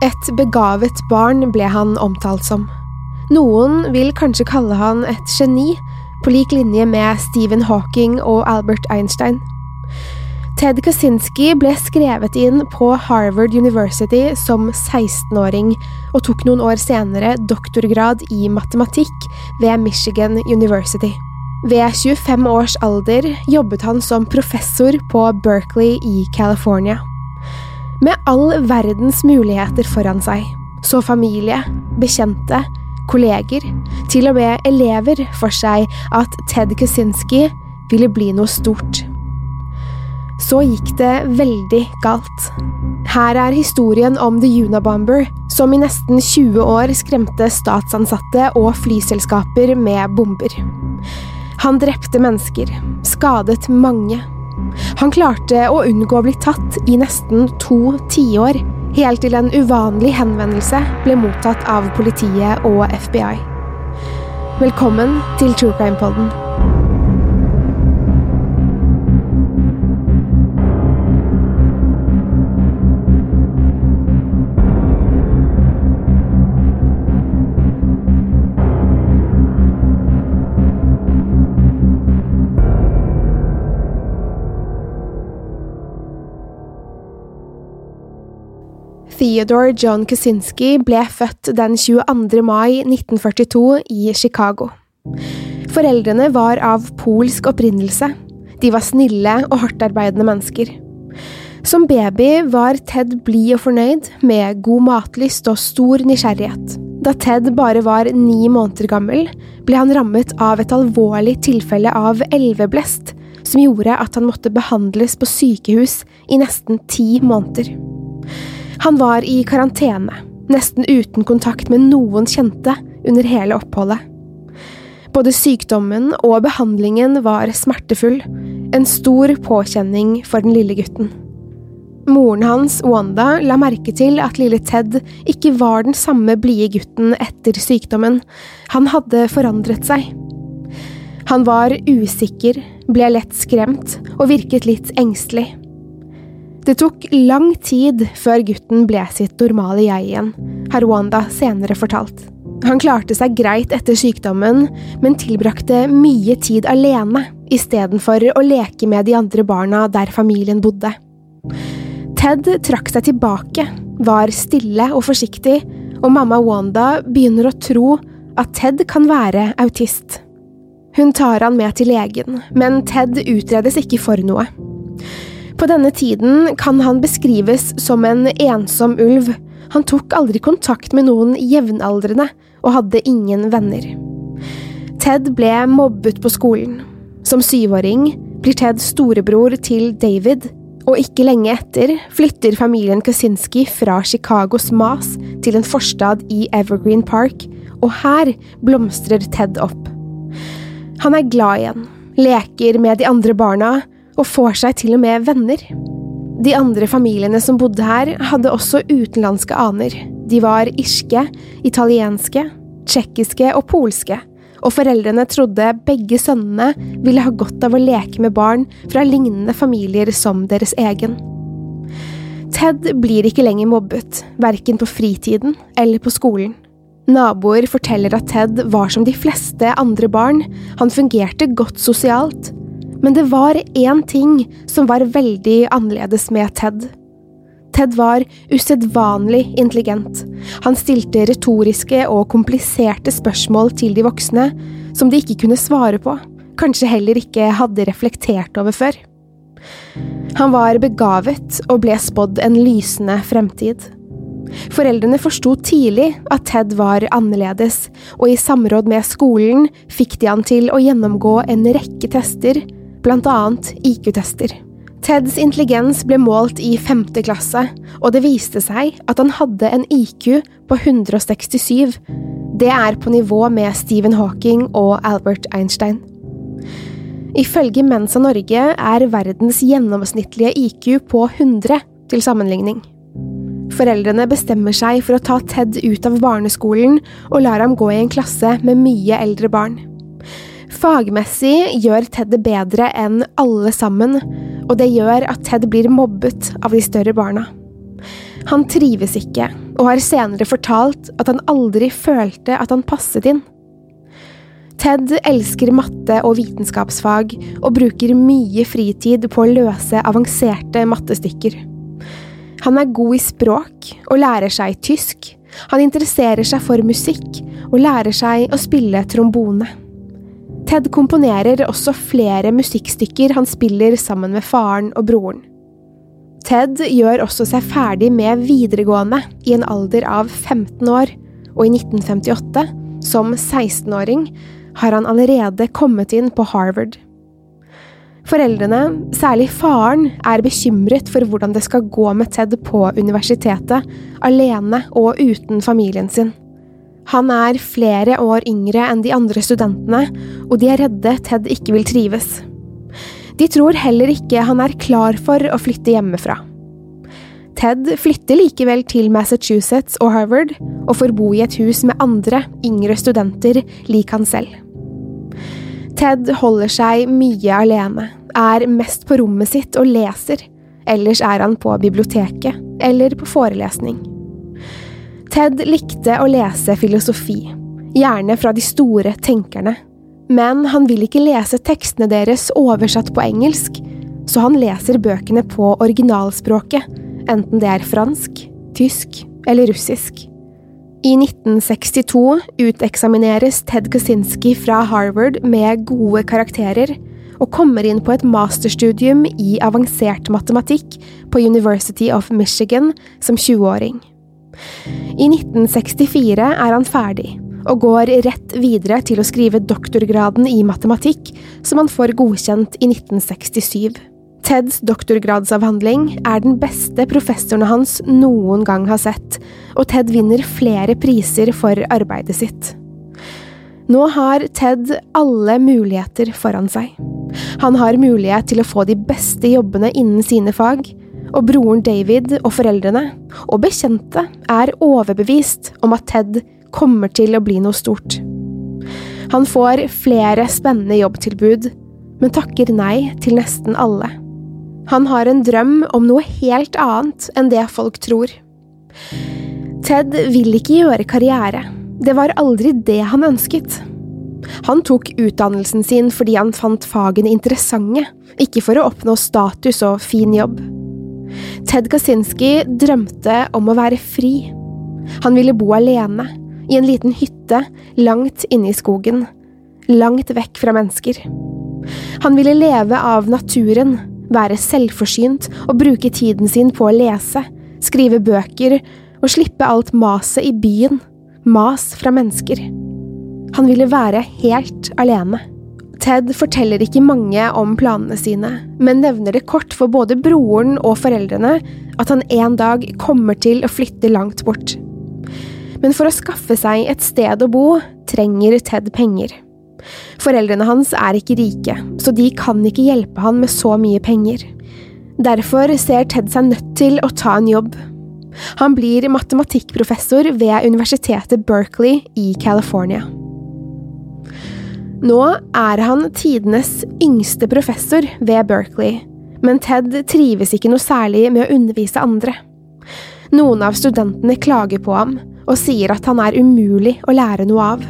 Et begavet barn ble han omtalt som. Noen vil kanskje kalle han et geni, på lik linje med Stephen Hawking og Albert Einstein. Ted Kaczynski ble skrevet inn på Harvard University som 16-åring, og tok noen år senere doktorgrad i matematikk ved Michigan University. Ved 25 års alder jobbet han som professor på Berkeley i California. Med all verdens muligheter foran seg, så familie, bekjente, kolleger, til og med elever for seg at Ted Kaczynski ville bli noe stort. Så gikk det veldig galt. Her er historien om The Unabomber, som i nesten 20 år skremte statsansatte og flyselskaper med bomber. Han drepte mennesker, skadet mange. Han klarte å unngå å bli tatt i nesten to tiår, helt til en uvanlig henvendelse ble mottatt av politiet og FBI. Velkommen til True Crime Podden. Theodore John Kusinski ble født den 22. mai 1942 i Chicago. Foreldrene var av polsk opprinnelse. De var snille og hardtarbeidende mennesker. Som baby var Ted blid og fornøyd, med god matlyst og stor nysgjerrighet. Da Ted bare var ni måneder gammel, ble han rammet av et alvorlig tilfelle av elveblest, som gjorde at han måtte behandles på sykehus i nesten ti måneder. Han var i karantene, nesten uten kontakt med noen kjente under hele oppholdet. Både sykdommen og behandlingen var smertefull, en stor påkjenning for den lille gutten. Moren hans, Wanda, la merke til at lille Ted ikke var den samme blide gutten etter sykdommen, han hadde forandret seg. Han var usikker, ble lett skremt og virket litt engstelig. Det tok lang tid før gutten ble sitt normale jeg igjen, har Wanda senere fortalt. Han klarte seg greit etter sykdommen, men tilbrakte mye tid alene istedenfor å leke med de andre barna der familien bodde. Ted trakk seg tilbake, var stille og forsiktig, og mamma Wanda begynner å tro at Ted kan være autist. Hun tar han med til legen, men Ted utredes ikke for noe. På denne tiden kan han beskrives som en ensom ulv. Han tok aldri kontakt med noen jevnaldrende, og hadde ingen venner. Ted ble mobbet på skolen. Som syvåring blir Ted storebror til David, og ikke lenge etter flytter familien Kaczynski fra Chicagos mas til en forstad i Evergreen Park, og her blomstrer Ted opp. Han er glad igjen, leker med de andre barna og får seg til og med venner. De andre familiene som bodde her, hadde også utenlandske aner. De var irske, italienske, tsjekkiske og polske, og foreldrene trodde begge sønnene ville ha godt av å leke med barn fra lignende familier som deres egen. Ted blir ikke lenger mobbet, verken på fritiden eller på skolen. Naboer forteller at Ted var som de fleste andre barn, han fungerte godt sosialt. Men det var én ting som var veldig annerledes med Ted. Ted var usedvanlig intelligent. Han stilte retoriske og kompliserte spørsmål til de voksne, som de ikke kunne svare på, kanskje heller ikke hadde reflektert over før. Han var begavet og ble spådd en lysende fremtid. Foreldrene forsto tidlig at Ted var annerledes, og i samråd med skolen fikk de han til å gjennomgå en rekke tester, annet IQ-tester. Teds intelligens ble målt i femte klasse, og det viste seg at han hadde en IQ på 167. Det er på nivå med Stephen Hawking og Albert Einstein. Ifølge Mensa Norge er verdens gjennomsnittlige IQ på 100 til sammenligning. Foreldrene bestemmer seg for å ta Ted ut av barneskolen og lar ham gå i en klasse med mye eldre barn. Fagmessig gjør Ted det bedre enn alle sammen, og det gjør at Ted blir mobbet av de større barna. Han trives ikke, og har senere fortalt at han aldri følte at han passet inn. Ted elsker matte og vitenskapsfag, og bruker mye fritid på å løse avanserte mattestykker. Han er god i språk og lærer seg tysk. Han interesserer seg for musikk og lærer seg å spille trombone. Ted komponerer også flere musikkstykker han spiller sammen med faren og broren. Ted gjør også seg ferdig med videregående i en alder av 15 år, og i 1958, som 16-åring, har han allerede kommet inn på Harvard. Foreldrene, særlig faren, er bekymret for hvordan det skal gå med Ted på universitetet, alene og uten familien sin. Han er flere år yngre enn de andre studentene, og de er redde Ted ikke vil trives. De tror heller ikke han er klar for å flytte hjemmefra. Ted flytter likevel til Massachusetts og Harvard, og får bo i et hus med andre, yngre studenter lik han selv. Ted holder seg mye alene, er mest på rommet sitt og leser, ellers er han på biblioteket eller på forelesning. Ted likte å lese filosofi, gjerne fra de store tenkerne, men han vil ikke lese tekstene deres oversatt på engelsk, så han leser bøkene på originalspråket, enten det er fransk, tysk eller russisk. I 1962 uteksamineres Ted Kosinski fra Harvard med gode karakterer, og kommer inn på et masterstudium i avansert matematikk på University of Michigan som 20-åring. I 1964 er han ferdig, og går rett videre til å skrive doktorgraden i matematikk, som han får godkjent i 1967. Teds doktorgradsavhandling er den beste professorene hans noen gang har sett, og Ted vinner flere priser for arbeidet sitt. Nå har Ted alle muligheter foran seg. Han har mulighet til å få de beste jobbene innen sine fag, og broren David og foreldrene, og bekjente, er overbevist om at Ted kommer til å bli noe stort. Han får flere spennende jobbtilbud, men takker nei til nesten alle. Han har en drøm om noe helt annet enn det folk tror. Ted vil ikke gjøre karriere. Det var aldri det han ønsket. Han tok utdannelsen sin fordi han fant fagene interessante, ikke for å oppnå status og fin jobb. Ted Kaczynski drømte om å være fri. Han ville bo alene, i en liten hytte langt inne i skogen, langt vekk fra mennesker. Han ville leve av naturen, være selvforsynt og bruke tiden sin på å lese, skrive bøker og slippe alt maset i byen, mas fra mennesker. Han ville være helt alene. Ted forteller ikke mange om planene sine, men nevner det kort for både broren og foreldrene at han en dag kommer til å flytte langt bort. Men for å skaffe seg et sted å bo trenger Ted penger. Foreldrene hans er ikke rike, så de kan ikke hjelpe han med så mye penger. Derfor ser Ted seg nødt til å ta en jobb. Han blir matematikkprofessor ved universitetet Berkeley i California. Nå er han tidenes yngste professor ved Berkeley, men Ted trives ikke noe særlig med å undervise andre. Noen av studentene klager på ham og sier at han er umulig å lære noe av.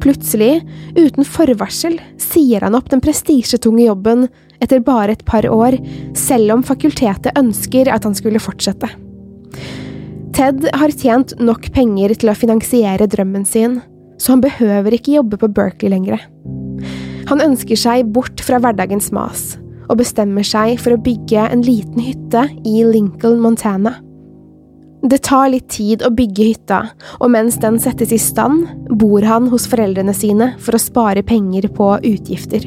Plutselig, uten forvarsel, sier han opp den prestisjetunge jobben etter bare et par år, selv om fakultetet ønsker at han skulle fortsette. Ted har tjent nok penger til å finansiere drømmen sin, så han behøver ikke jobbe på Berkeley lenger. Han ønsker seg bort fra hverdagens mas, og bestemmer seg for å bygge en liten hytte i Lincoln, Montana. Det tar litt tid å bygge hytta, og mens den settes i stand, bor han hos foreldrene sine for å spare penger på utgifter.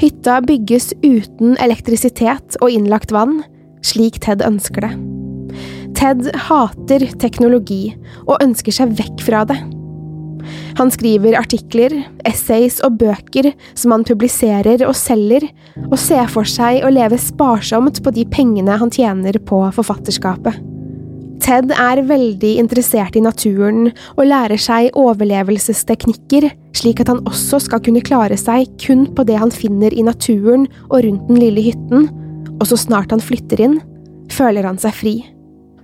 Hytta bygges uten elektrisitet og innlagt vann, slik Ted ønsker det. Ted hater teknologi og ønsker seg vekk fra det. Han skriver artikler, essays og bøker som han publiserer og selger, og ser for seg å leve sparsomt på de pengene han tjener på forfatterskapet. Ted er veldig interessert i naturen og lærer seg overlevelsesteknikker, slik at han også skal kunne klare seg kun på det han finner i naturen og rundt den lille hytten, og så snart han flytter inn, føler han seg fri.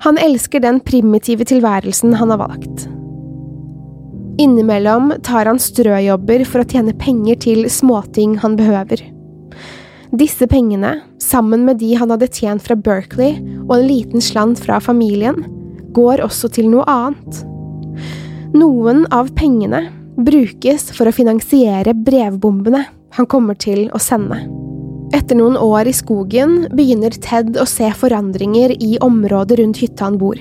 Han elsker den primitive tilværelsen han har valgt. Innimellom tar han strøjobber for å tjene penger til småting han behøver. Disse pengene, sammen med de han hadde tjent fra Berkeley og en liten slant fra familien, går også til noe annet. Noen av pengene brukes for å finansiere brevbombene han kommer til å sende. Etter noen år i skogen begynner Ted å se forandringer i området rundt hytta han bor.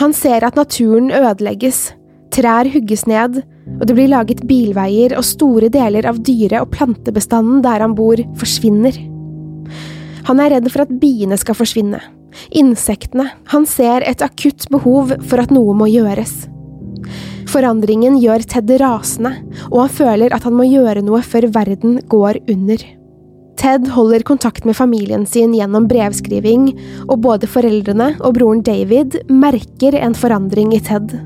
Han ser at naturen ødelegges, Trær hugges ned, og det blir laget bilveier, og store deler av dyre- og plantebestanden der han bor, forsvinner. Han er redd for at biene skal forsvinne. Insektene. Han ser et akutt behov for at noe må gjøres. Forandringen gjør Ted rasende, og han føler at han må gjøre noe før verden går under. Ted holder kontakt med familien sin gjennom brevskriving, og både foreldrene og broren David merker en forandring i Ted.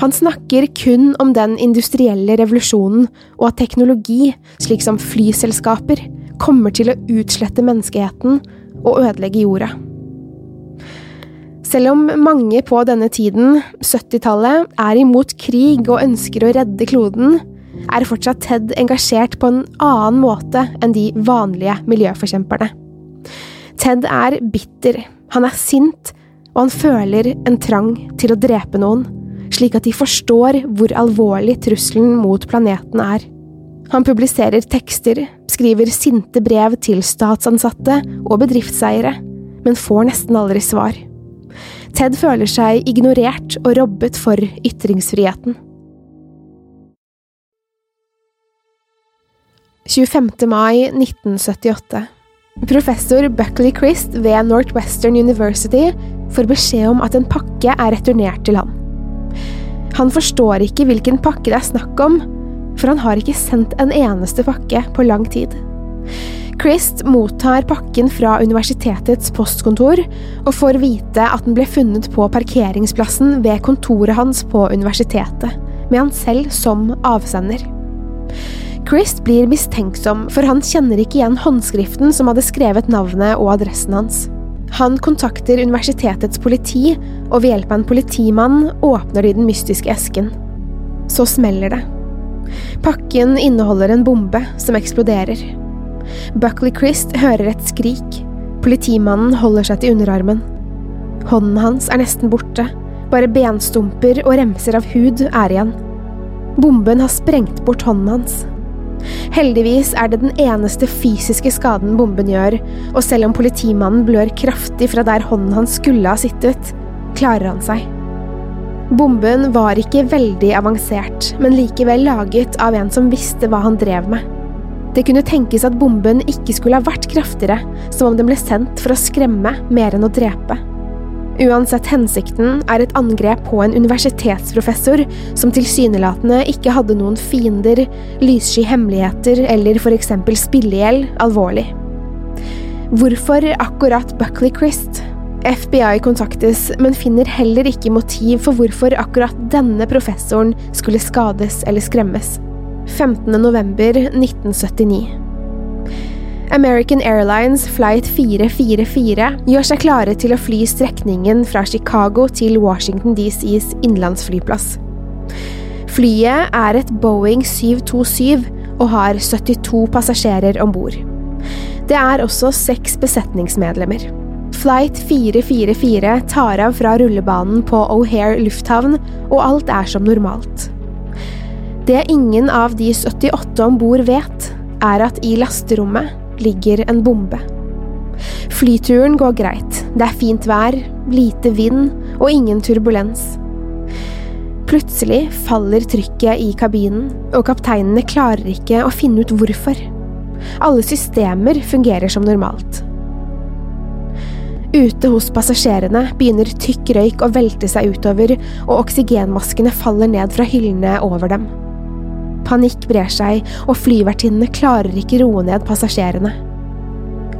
Han snakker kun om den industrielle revolusjonen, og at teknologi, slik som flyselskaper, kommer til å utslette menneskeheten og ødelegge jorda. Selv om mange på denne tiden, 70-tallet, er imot krig og ønsker å redde kloden, er fortsatt Ted engasjert på en annen måte enn de vanlige miljøforkjemperne. Ted er bitter, han er sint, og han føler en trang til å drepe noen slik at de forstår hvor alvorlig trusselen mot planeten er. Han publiserer tekster, skriver sinte brev til statsansatte og bedriftseiere, men får nesten aldri svar. Ted føler seg ignorert og robbet for ytringsfriheten. 25. mai 1978. Professor Buckley Christ ved Northwestern University får beskjed om at en pakke er returnert til han. Han forstår ikke hvilken pakke det er snakk om, for han har ikke sendt en eneste pakke på lang tid. Christ mottar pakken fra universitetets postkontor og får vite at den ble funnet på parkeringsplassen ved kontoret hans på universitetet, med han selv som avsender. Christ blir mistenksom, for han kjenner ikke igjen håndskriften som hadde skrevet navnet og adressen hans. Han kontakter universitetets politi, og ved hjelp av en politimann åpner de den mystiske esken. Så smeller det. Pakken inneholder en bombe som eksploderer. Buckley Christ hører et skrik. Politimannen holder seg til underarmen. Hånden hans er nesten borte, bare benstumper og remser av hud er igjen. Bomben har sprengt bort hånden hans. Heldigvis er det den eneste fysiske skaden bomben gjør, og selv om politimannen blør kraftig fra der hånden hans skulle ha sittet, klarer han seg. Bomben var ikke veldig avansert, men likevel laget av en som visste hva han drev med. Det kunne tenkes at bomben ikke skulle ha vært kraftigere, som om den ble sendt for å skremme mer enn å drepe. Uansett hensikten er et angrep på en universitetsprofessor som tilsynelatende ikke hadde noen fiender, lyssky hemmeligheter eller eksempel spillegjeld, alvorlig. Hvorfor akkurat Buckley Christ? FBI kontaktes, men finner heller ikke motiv for hvorfor akkurat denne professoren skulle skades eller skremmes. 15. november 1979. American Airlines flight 444 gjør seg klare til å fly strekningen fra Chicago til Washington DCs innenlandsflyplass. Flyet er et Boeing 727 og har 72 passasjerer om bord. Det er også seks besetningsmedlemmer. Flight 444 tar av fra rullebanen på O'Hare lufthavn, og alt er som normalt. Det ingen av de 78 om bord vet, er at i lasterommet ligger en bombe. Flyturen går greit, det er fint vær, lite vind og ingen turbulens. Plutselig faller trykket i kabinen, og kapteinene klarer ikke å finne ut hvorfor. Alle systemer fungerer som normalt. Ute hos passasjerene begynner tykk røyk å velte seg utover, og oksygenmaskene faller ned fra hyllene over dem. Panikk brer seg, og flyvertinnene klarer ikke roe ned passasjerene.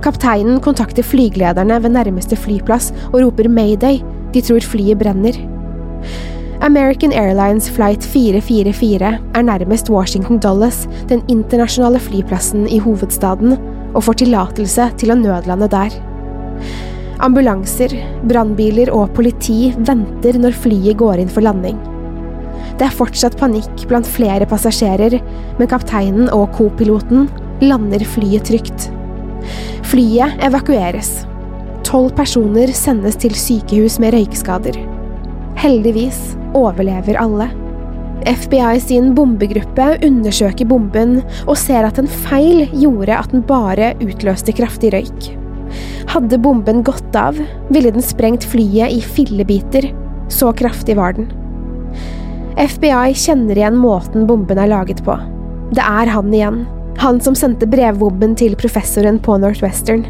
Kapteinen kontakter flygelederne ved nærmeste flyplass og roper mayday, de tror flyet brenner. American Airlines flight 444 er nærmest Washington Dulles, den internasjonale flyplassen i hovedstaden, og får tillatelse til å nødlande der. Ambulanser, brannbiler og politi venter når flyet går inn for landing. Det er fortsatt panikk blant flere passasjerer, men kapteinen og kopiloten lander flyet trygt. Flyet evakueres. Tolv personer sendes til sykehus med røykskader. Heldigvis overlever alle. FBI sin bombegruppe undersøker bomben og ser at en feil gjorde at den bare utløste kraftig røyk. Hadde bomben gått av, ville den sprengt flyet i fillebiter. Så kraftig var den. FBI kjenner igjen måten bomben er laget på. Det er han igjen. Han som sendte brevbomben til professoren på Northwestern.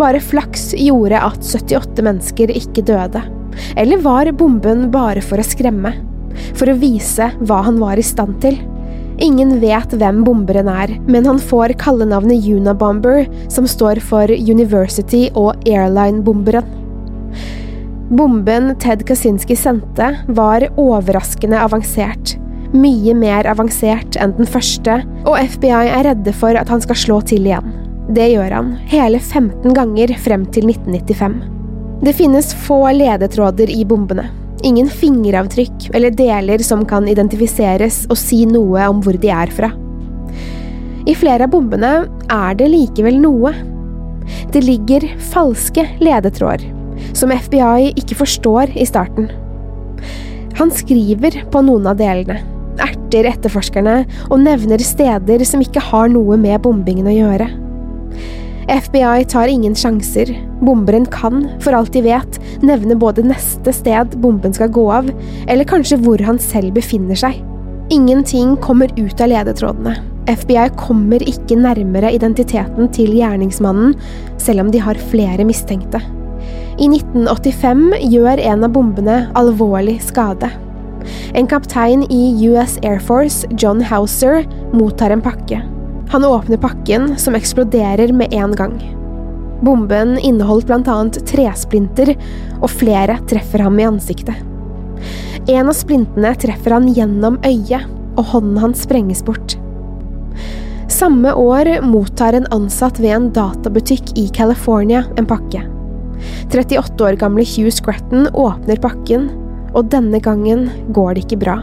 Bare flaks gjorde at 78 mennesker ikke døde. Eller var bomben bare for å skremme? For å vise hva han var i stand til? Ingen vet hvem bomberen er, men han får kallenavnet Unabomber, som står for University og Airline-bomberen. Bomben Ted Kaczynski sendte, var overraskende avansert. Mye mer avansert enn den første, og FBI er redde for at han skal slå til igjen. Det gjør han, hele 15 ganger frem til 1995. Det finnes få ledetråder i bombene. Ingen fingeravtrykk eller deler som kan identifiseres og si noe om hvor de er fra. I flere av bombene er det likevel noe. Det ligger falske ledetråder, som FBI ikke forstår i starten. Han skriver på noen av delene, erter etterforskerne og nevner steder som ikke har noe med bombingen å gjøre. FBI tar ingen sjanser. Bomberen kan, for alt de vet, nevne både neste sted bomben skal gå av, eller kanskje hvor han selv befinner seg. Ingenting kommer ut av ledetrådene. FBI kommer ikke nærmere identiteten til gjerningsmannen, selv om de har flere mistenkte. I 1985 gjør en av bombene alvorlig skade. En kaptein i US Air Force, John Hauser, mottar en pakke. Han åpner pakken, som eksploderer med en gang. Bomben inneholdt annet tresplinter, og flere treffer ham i ansiktet. En av splintene treffer han gjennom øyet, og hånden hans sprenges bort. Samme år mottar en ansatt ved en databutikk i California en pakke. 38 år gamle Hugh Scratton åpner pakken, og denne gangen går det ikke bra.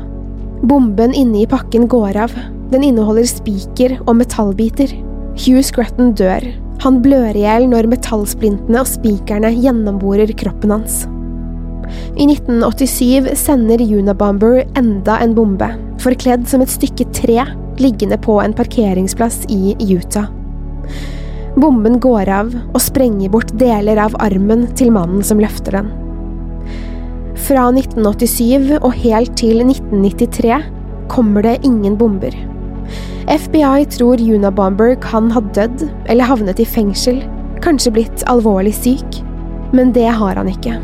Bomben inne i pakken går av, den inneholder spiker og metallbiter. Hugh Scratton dør. Han blør i hjel når metallsplintene og spikerne gjennomborer kroppen hans. I 1987 sender Unabomber enda en bombe, forkledd som et stykke tre, liggende på en parkeringsplass i Utah. Bomben går av og sprenger bort deler av armen til mannen som løfter den. Fra 1987 og helt til 1993 kommer det ingen bomber. FBI tror Unabomber kan ha dødd eller havnet i fengsel, kanskje blitt alvorlig syk. Men det har han ikke.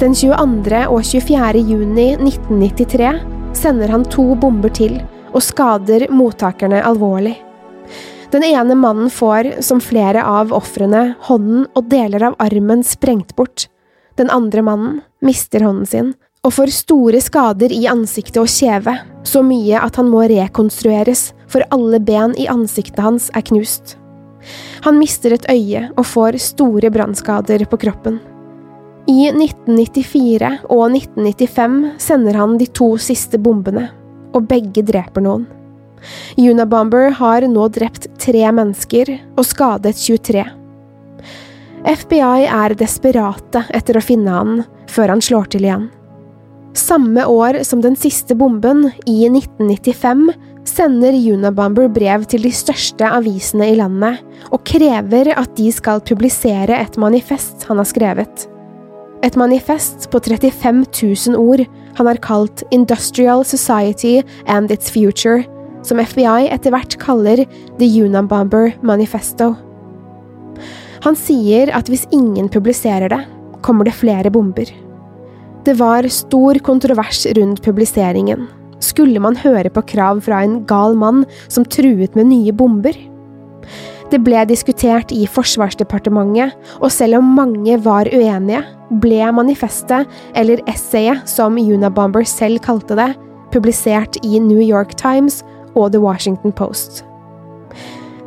Den 22. og 24. juni 1993 sender han to bomber til og skader mottakerne alvorlig. Den ene mannen får, som flere av ofrene, hånden og deler av armen sprengt bort, Den andre mannen mister hånden sin og får store skader i ansiktet og kjeve, så mye at han må rekonstrueres, for alle ben i ansiktet hans er knust. Han mister et øye og får store brannskader på kroppen. I 1994 og 1995 sender han de to siste bombene, og begge dreper noen. Unabomber har nå drept tre mennesker og skadet 23. FBI er desperate etter å finne han før han slår til igjen. Samme år som den siste bomben, i 1995, sender Unabomber brev til de største avisene i landet og krever at de skal publisere et manifest han har skrevet. Et manifest på 35 000 ord han har kalt Industrial Society and Its Future, som FBI etter hvert kaller The Unabomber Manifesto. Han sier at hvis ingen publiserer det, kommer det flere bomber. Det var stor kontrovers rundt publiseringen. Skulle man høre på krav fra en gal mann som truet med nye bomber? Det ble diskutert i Forsvarsdepartementet, og selv om mange var uenige, ble manifestet, eller essayet som Unabomber selv kalte det, publisert i New York Times og The Washington Post.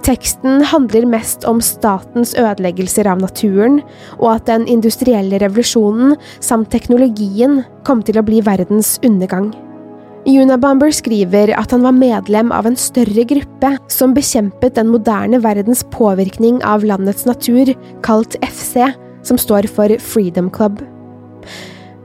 Teksten handler mest om statens ødeleggelser av naturen, og at den industrielle revolusjonen samt teknologien kom til å bli verdens undergang. Unabomber skriver at han var medlem av en større gruppe som bekjempet den moderne verdens påvirkning av landets natur, kalt FC, som står for Freedom Club.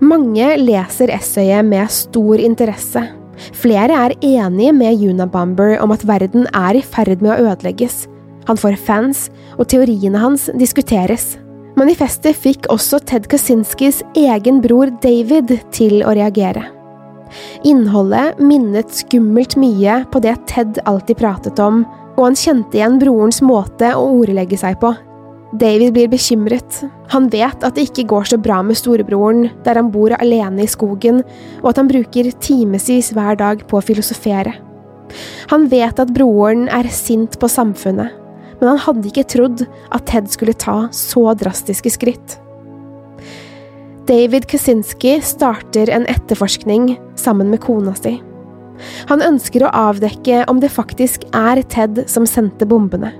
Mange leser essayet med stor interesse, Flere er enige med Unabomber om at verden er i ferd med å ødelegges. Han får fans, og teoriene hans diskuteres. Manifestet fikk også Ted Kaczynskis egen bror David til å reagere. Innholdet minnet skummelt mye på det Ted alltid pratet om, og han kjente igjen brorens måte å ordlegge seg på. David blir bekymret. Han vet at det ikke går så bra med storebroren, der han bor alene i skogen, og at han bruker timevis hver dag på å filosofere. Han vet at broren er sint på samfunnet, men han hadde ikke trodd at Ted skulle ta så drastiske skritt. David Kaczynski starter en etterforskning sammen med kona si. Han ønsker å avdekke om det faktisk er Ted som sendte bombene.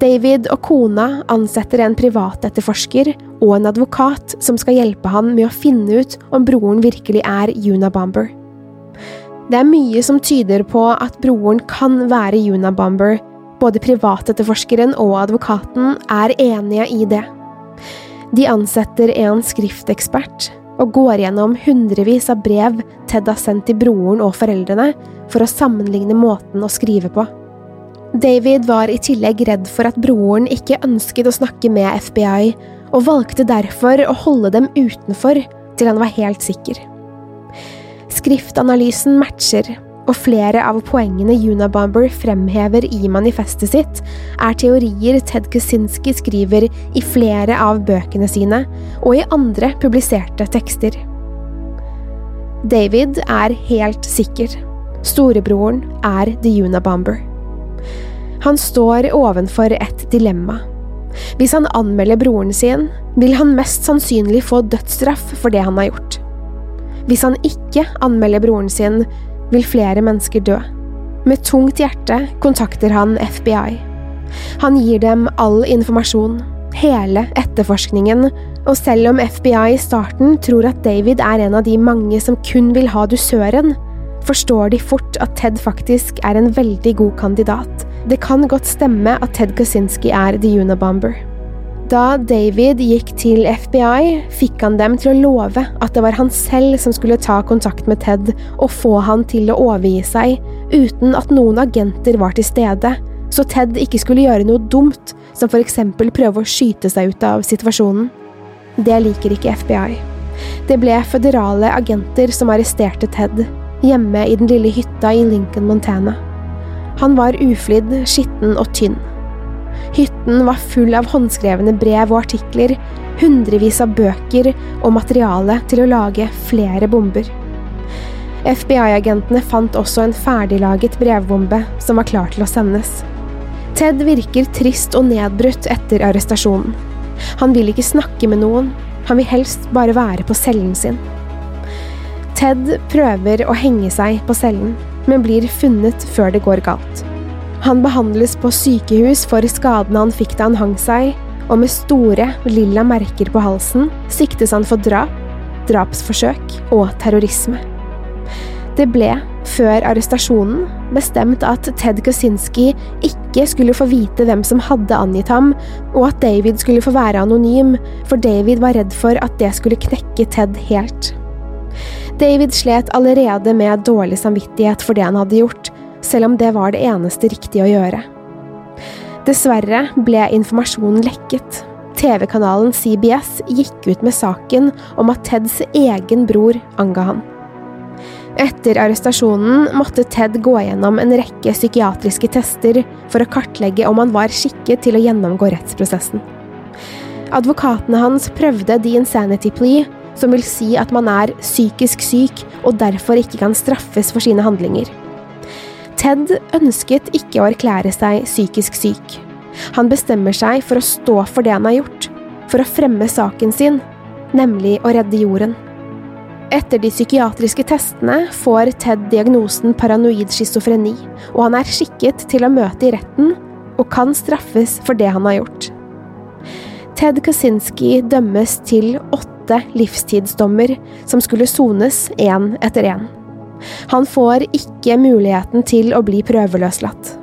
David og kona ansetter en privatetterforsker og en advokat som skal hjelpe han med å finne ut om broren virkelig er Unabomber. Det er mye som tyder på at broren kan være Unabomber. Både privatetterforskeren og advokaten er enige i det. De ansetter en skriftekspert og går gjennom hundrevis av brev Ted har sendt til broren og foreldrene for å sammenligne måten å skrive på. David var i tillegg redd for at broren ikke ønsket å snakke med FBI, og valgte derfor å holde dem utenfor til han var helt sikker. Skriftanalysen matcher, og flere av poengene Unabomber fremhever i manifestet sitt, er teorier Ted Kaczynski skriver i flere av bøkene sine og i andre publiserte tekster. David er helt sikker. Storebroren er The Unabomber. Han står ovenfor et dilemma. Hvis han anmelder broren sin, vil han mest sannsynlig få dødsstraff for det han har gjort. Hvis han ikke anmelder broren sin, vil flere mennesker dø. Med tungt hjerte kontakter han FBI. Han gir dem all informasjon, hele etterforskningen, og selv om FBI i starten tror at David er en av de mange som kun vil ha dusøren, forstår de fort at Ted faktisk er en veldig god kandidat. Det kan godt stemme at Ted Kaczynski er The Unabomber. Da David gikk til FBI, fikk han dem til å love at det var han selv som skulle ta kontakt med Ted og få han til å overgi seg, uten at noen agenter var til stede, så Ted ikke skulle gjøre noe dumt, som for eksempel prøve å skyte seg ut av situasjonen. Det liker ikke FBI. Det ble føderale agenter som arresterte Ted, hjemme i den lille hytta i Lincoln, Montana. Han var uflidd, skitten og tynn. Hytten var full av håndskrevne brev og artikler, hundrevis av bøker og materiale til å lage flere bomber. FBI-agentene fant også en ferdiglaget brevbombe som var klar til å sendes. Ted virker trist og nedbrutt etter arrestasjonen. Han vil ikke snakke med noen. Han vil helst bare være på cellen sin. Ted prøver å henge seg på cellen, men blir funnet før det går galt. Han behandles på sykehus for skadene han fikk da han hang seg, og med store, lilla merker på halsen siktes han for drap, drapsforsøk og terrorisme. Det ble, før arrestasjonen, bestemt at Ted Kaczynski ikke skulle få vite hvem som hadde angitt ham, og at David skulle få være anonym, for David var redd for at det skulle knekke Ted helt. David slet allerede med dårlig samvittighet for det han hadde gjort, selv om det var det eneste riktige å gjøre. Dessverre ble informasjonen lekket. TV-kanalen CBS gikk ut med saken om at Teds egen bror anga han. Etter arrestasjonen måtte Ted gå gjennom en rekke psykiatriske tester for å kartlegge om han var skikket til å gjennomgå rettsprosessen. Advokatene hans prøvde the insanity plea, som vil si at man er psykisk syk og derfor ikke kan straffes for sine handlinger. Ted ønsket ikke å erklære seg psykisk syk. Han bestemmer seg for å stå for det han har gjort, for å fremme saken sin, nemlig å redde jorden. Etter de psykiatriske testene får Ted diagnosen paranoid schizofreni, og han er skikket til å møte i retten og kan straffes for det han har gjort. Ted Kaczynski dømmes til åtte livstidsdommer som skulle sones én etter én. Han får ikke muligheten til å bli prøveløslatt.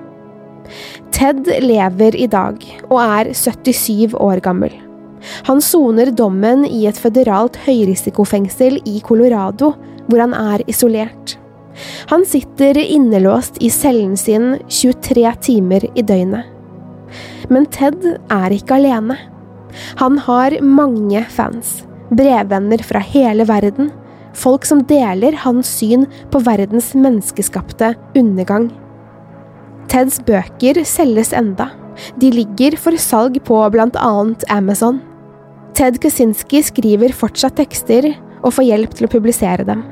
Ted lever i dag og er 77 år gammel. Han soner dommen i et føderalt høyrisikofengsel i Colorado, hvor han er isolert. Han sitter innelåst i cellen sin 23 timer i døgnet. Men Ted er ikke alene. Han har mange fans, brevvenner fra hele verden, folk som deler hans syn på verdens menneskeskapte undergang. Teds bøker selges enda. De ligger for salg på annet Amazon. Ted Kaczynski skriver fortsatt tekster og får hjelp til å publisere dem.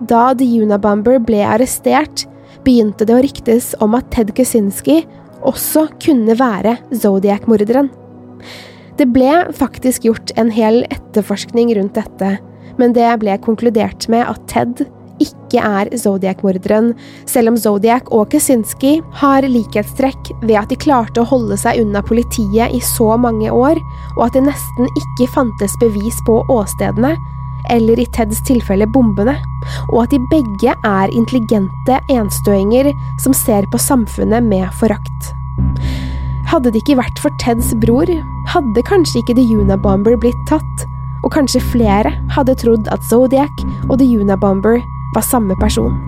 Da The Unabomber ble arrestert, begynte det å ryktes om at Ted Kaczynski også kunne være Zodiac-morderen. Det ble faktisk gjort en hel etterforskning rundt dette, men det ble konkludert med at Ted ikke er Zodiac-morderen, selv om Zodiac og Kaczynski har likhetstrekk ved at de klarte å holde seg unna politiet i så mange år, og at det nesten ikke fantes bevis på åstedene, eller i Teds tilfelle bombene, og at de begge er intelligente enstøinger som ser på samfunnet med forakt. Hadde det ikke vært for Teds bror, hadde kanskje ikke The Unabomber blitt tatt, og kanskje flere hadde trodd at Zodiac og The Unabomber var samme person.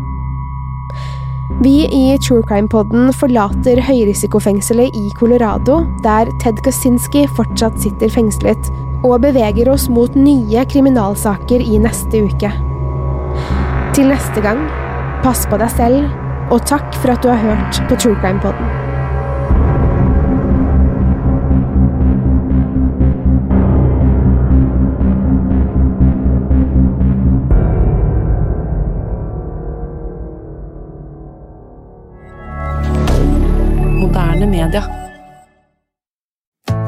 Vi i True Crime-podden forlater høyrisikofengselet i Colorado, der Ted Kaczynski fortsatt sitter fengslet, og beveger oss mot nye kriminalsaker i neste uke. Til neste gang, pass på deg selv, og takk for at du har hørt på True Crime-podden.